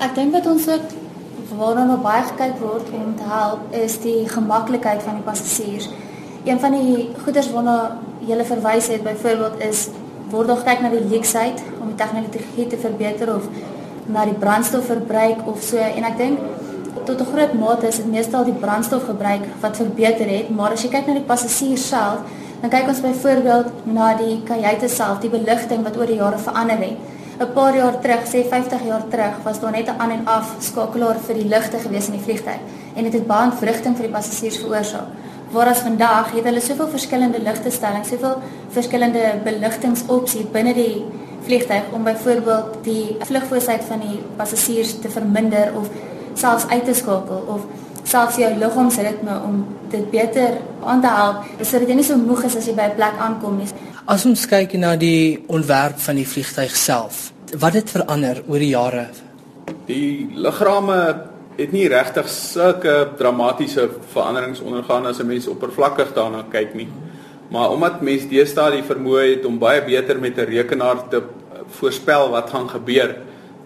Ek dink dat ons ook waarna nou baie gekyk word om te help is die gemaklikheid van die passasiers. Een van die goeders waarna jy verwys het byvoorbeeld is word nog kyk na die leksheid om die tegnologie te verbeter of na die brandstofverbruik of so en ek dink tot 'n groot mate is dit meestal die brandstofgebruik wat verbeter het, maar as jy kyk na die passasiers self, dan kyk ons byvoorbeeld na die kajuite self, die beligting wat oor die jare verander het. 'n Paar jaar terug, sê 50 jaar terug, was daar net 'n aan en af skakelaar vir die ligte gewees in die vliegtuig en dit het baie verligting vir die passasiers veroorsaak. Waaras vandag het hulle soveel verskillende ligtestellings, soveel verskillende beligtingopsies binne die vliegtuig om byvoorbeeld die vlugfoosheid van die passasiers te verminder of selfs uit te skakel of selfs jou liggaamsritme om dit beter aan te help sodat jy nie so moeg is as jy by 'n plek aankom nie. As ons kyk na die ontwerp van die vliegtuig self, wat het verander oor die jare? Die ligrame het nie regtig sulke dramatiese veranderings ondergaan as 'n mens oppervlakkig daarna kyk nie. Maar omdat mense deesdae die vermoë het om baie beter met 'n rekenaar te voorspel wat gaan gebeur,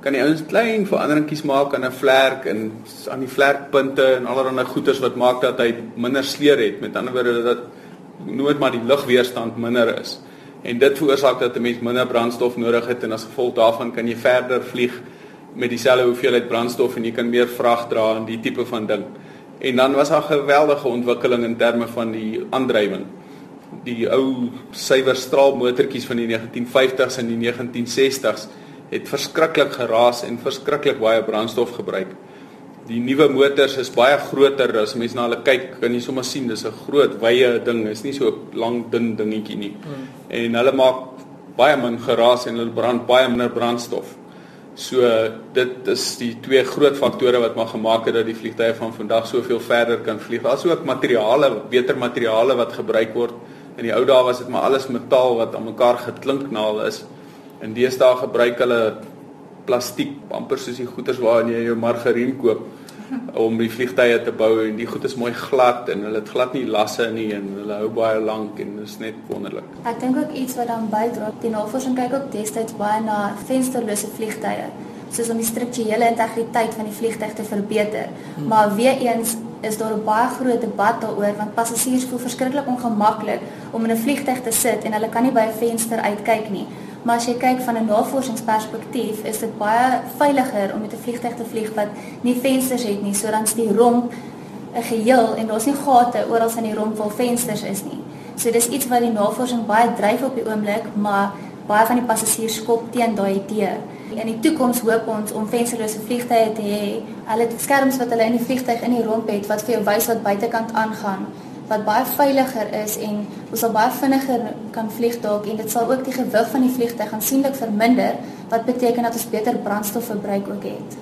kan die ouens klein veranderingkies maak aan 'n vlerk en aan die vlerkpunte en allerlei goeters wat maak dat hy minder sleur het. Met ander woorde dat nooit maar die lugweerstand minder is. En dit veroorsaak dat 'n mens minder brandstof nodig het en as gevolg daarvan kan jy verder vlieg met dieselfde hoeveelheid brandstof en jy kan meer vrag dra en die tipe van ding. En dan was daar geweldige ontwikkeling in terme van die aandrywing. Die ou suiwer straalmotortjies van die 1950s en die 1960s het verskriklik geraas en verskriklik baie brandstof gebruik. Die nuwe motors is baie groter as mense na hulle kyk, kan jy sommer sien dis 'n groot wye ding, is nie so 'n lang dun dingetjie nie. Hmm. En hulle maak baie min geraas en hulle brand baie minder brandstof. So dit is die twee groot faktore wat maar gemaak het dat die vliegtye van vandag soveel verder kan vlieg. Daar's ook materiale, beter materiale wat gebruik word. In die ou dae was dit maar alles metaal wat aan mekaar geklinknaal is. In deesdae gebruik hulle plastiek amper soos die goeders waarin jy jou margarien koop om die vliegtye te bou en die goed is mooi glad en hulle het glad nie lasse nie en hulle hou baie lank en dit is net wonderlik. Ek dink ook iets wat dan bydra, die navorsing kyk ook destyds baie na vensterlose vliegtye soos om die strukturele integriteit van die vliegtuig te verbeter. Hmm. Maar weer eens is daar 'n baie groot debat daaroor want passasiers voel verskriklik ongemaklik om in 'n vliegtuig te sit en hulle kan nie by 'n venster uitkyk nie. Maar as jy kyk van 'n navorsingsperspektief, is dit baie veiliger om met 'n vliegtuig te vlieg wat nie vensters het nie, sodat die romp 'n geheel en daar's nie gate oral in die romp waar vensters is nie. So dis iets wat die navorsing baie dryf op die oomblik, maar baie van die passasiers skop teen daai idee. In die toekoms hoop ons om vensterlose vliegtye te hê. Hulle het skerms wat hulle in die vliegtuig in die romp het wat vir jou wys wat buitekant aangaan wat baie veiliger is en ons sal baie vinniger kan vlieg dalk en dit sal ook die gewig van die vliegtuig aansienlik verminder wat beteken dat ons beter brandstofverbruik ook het.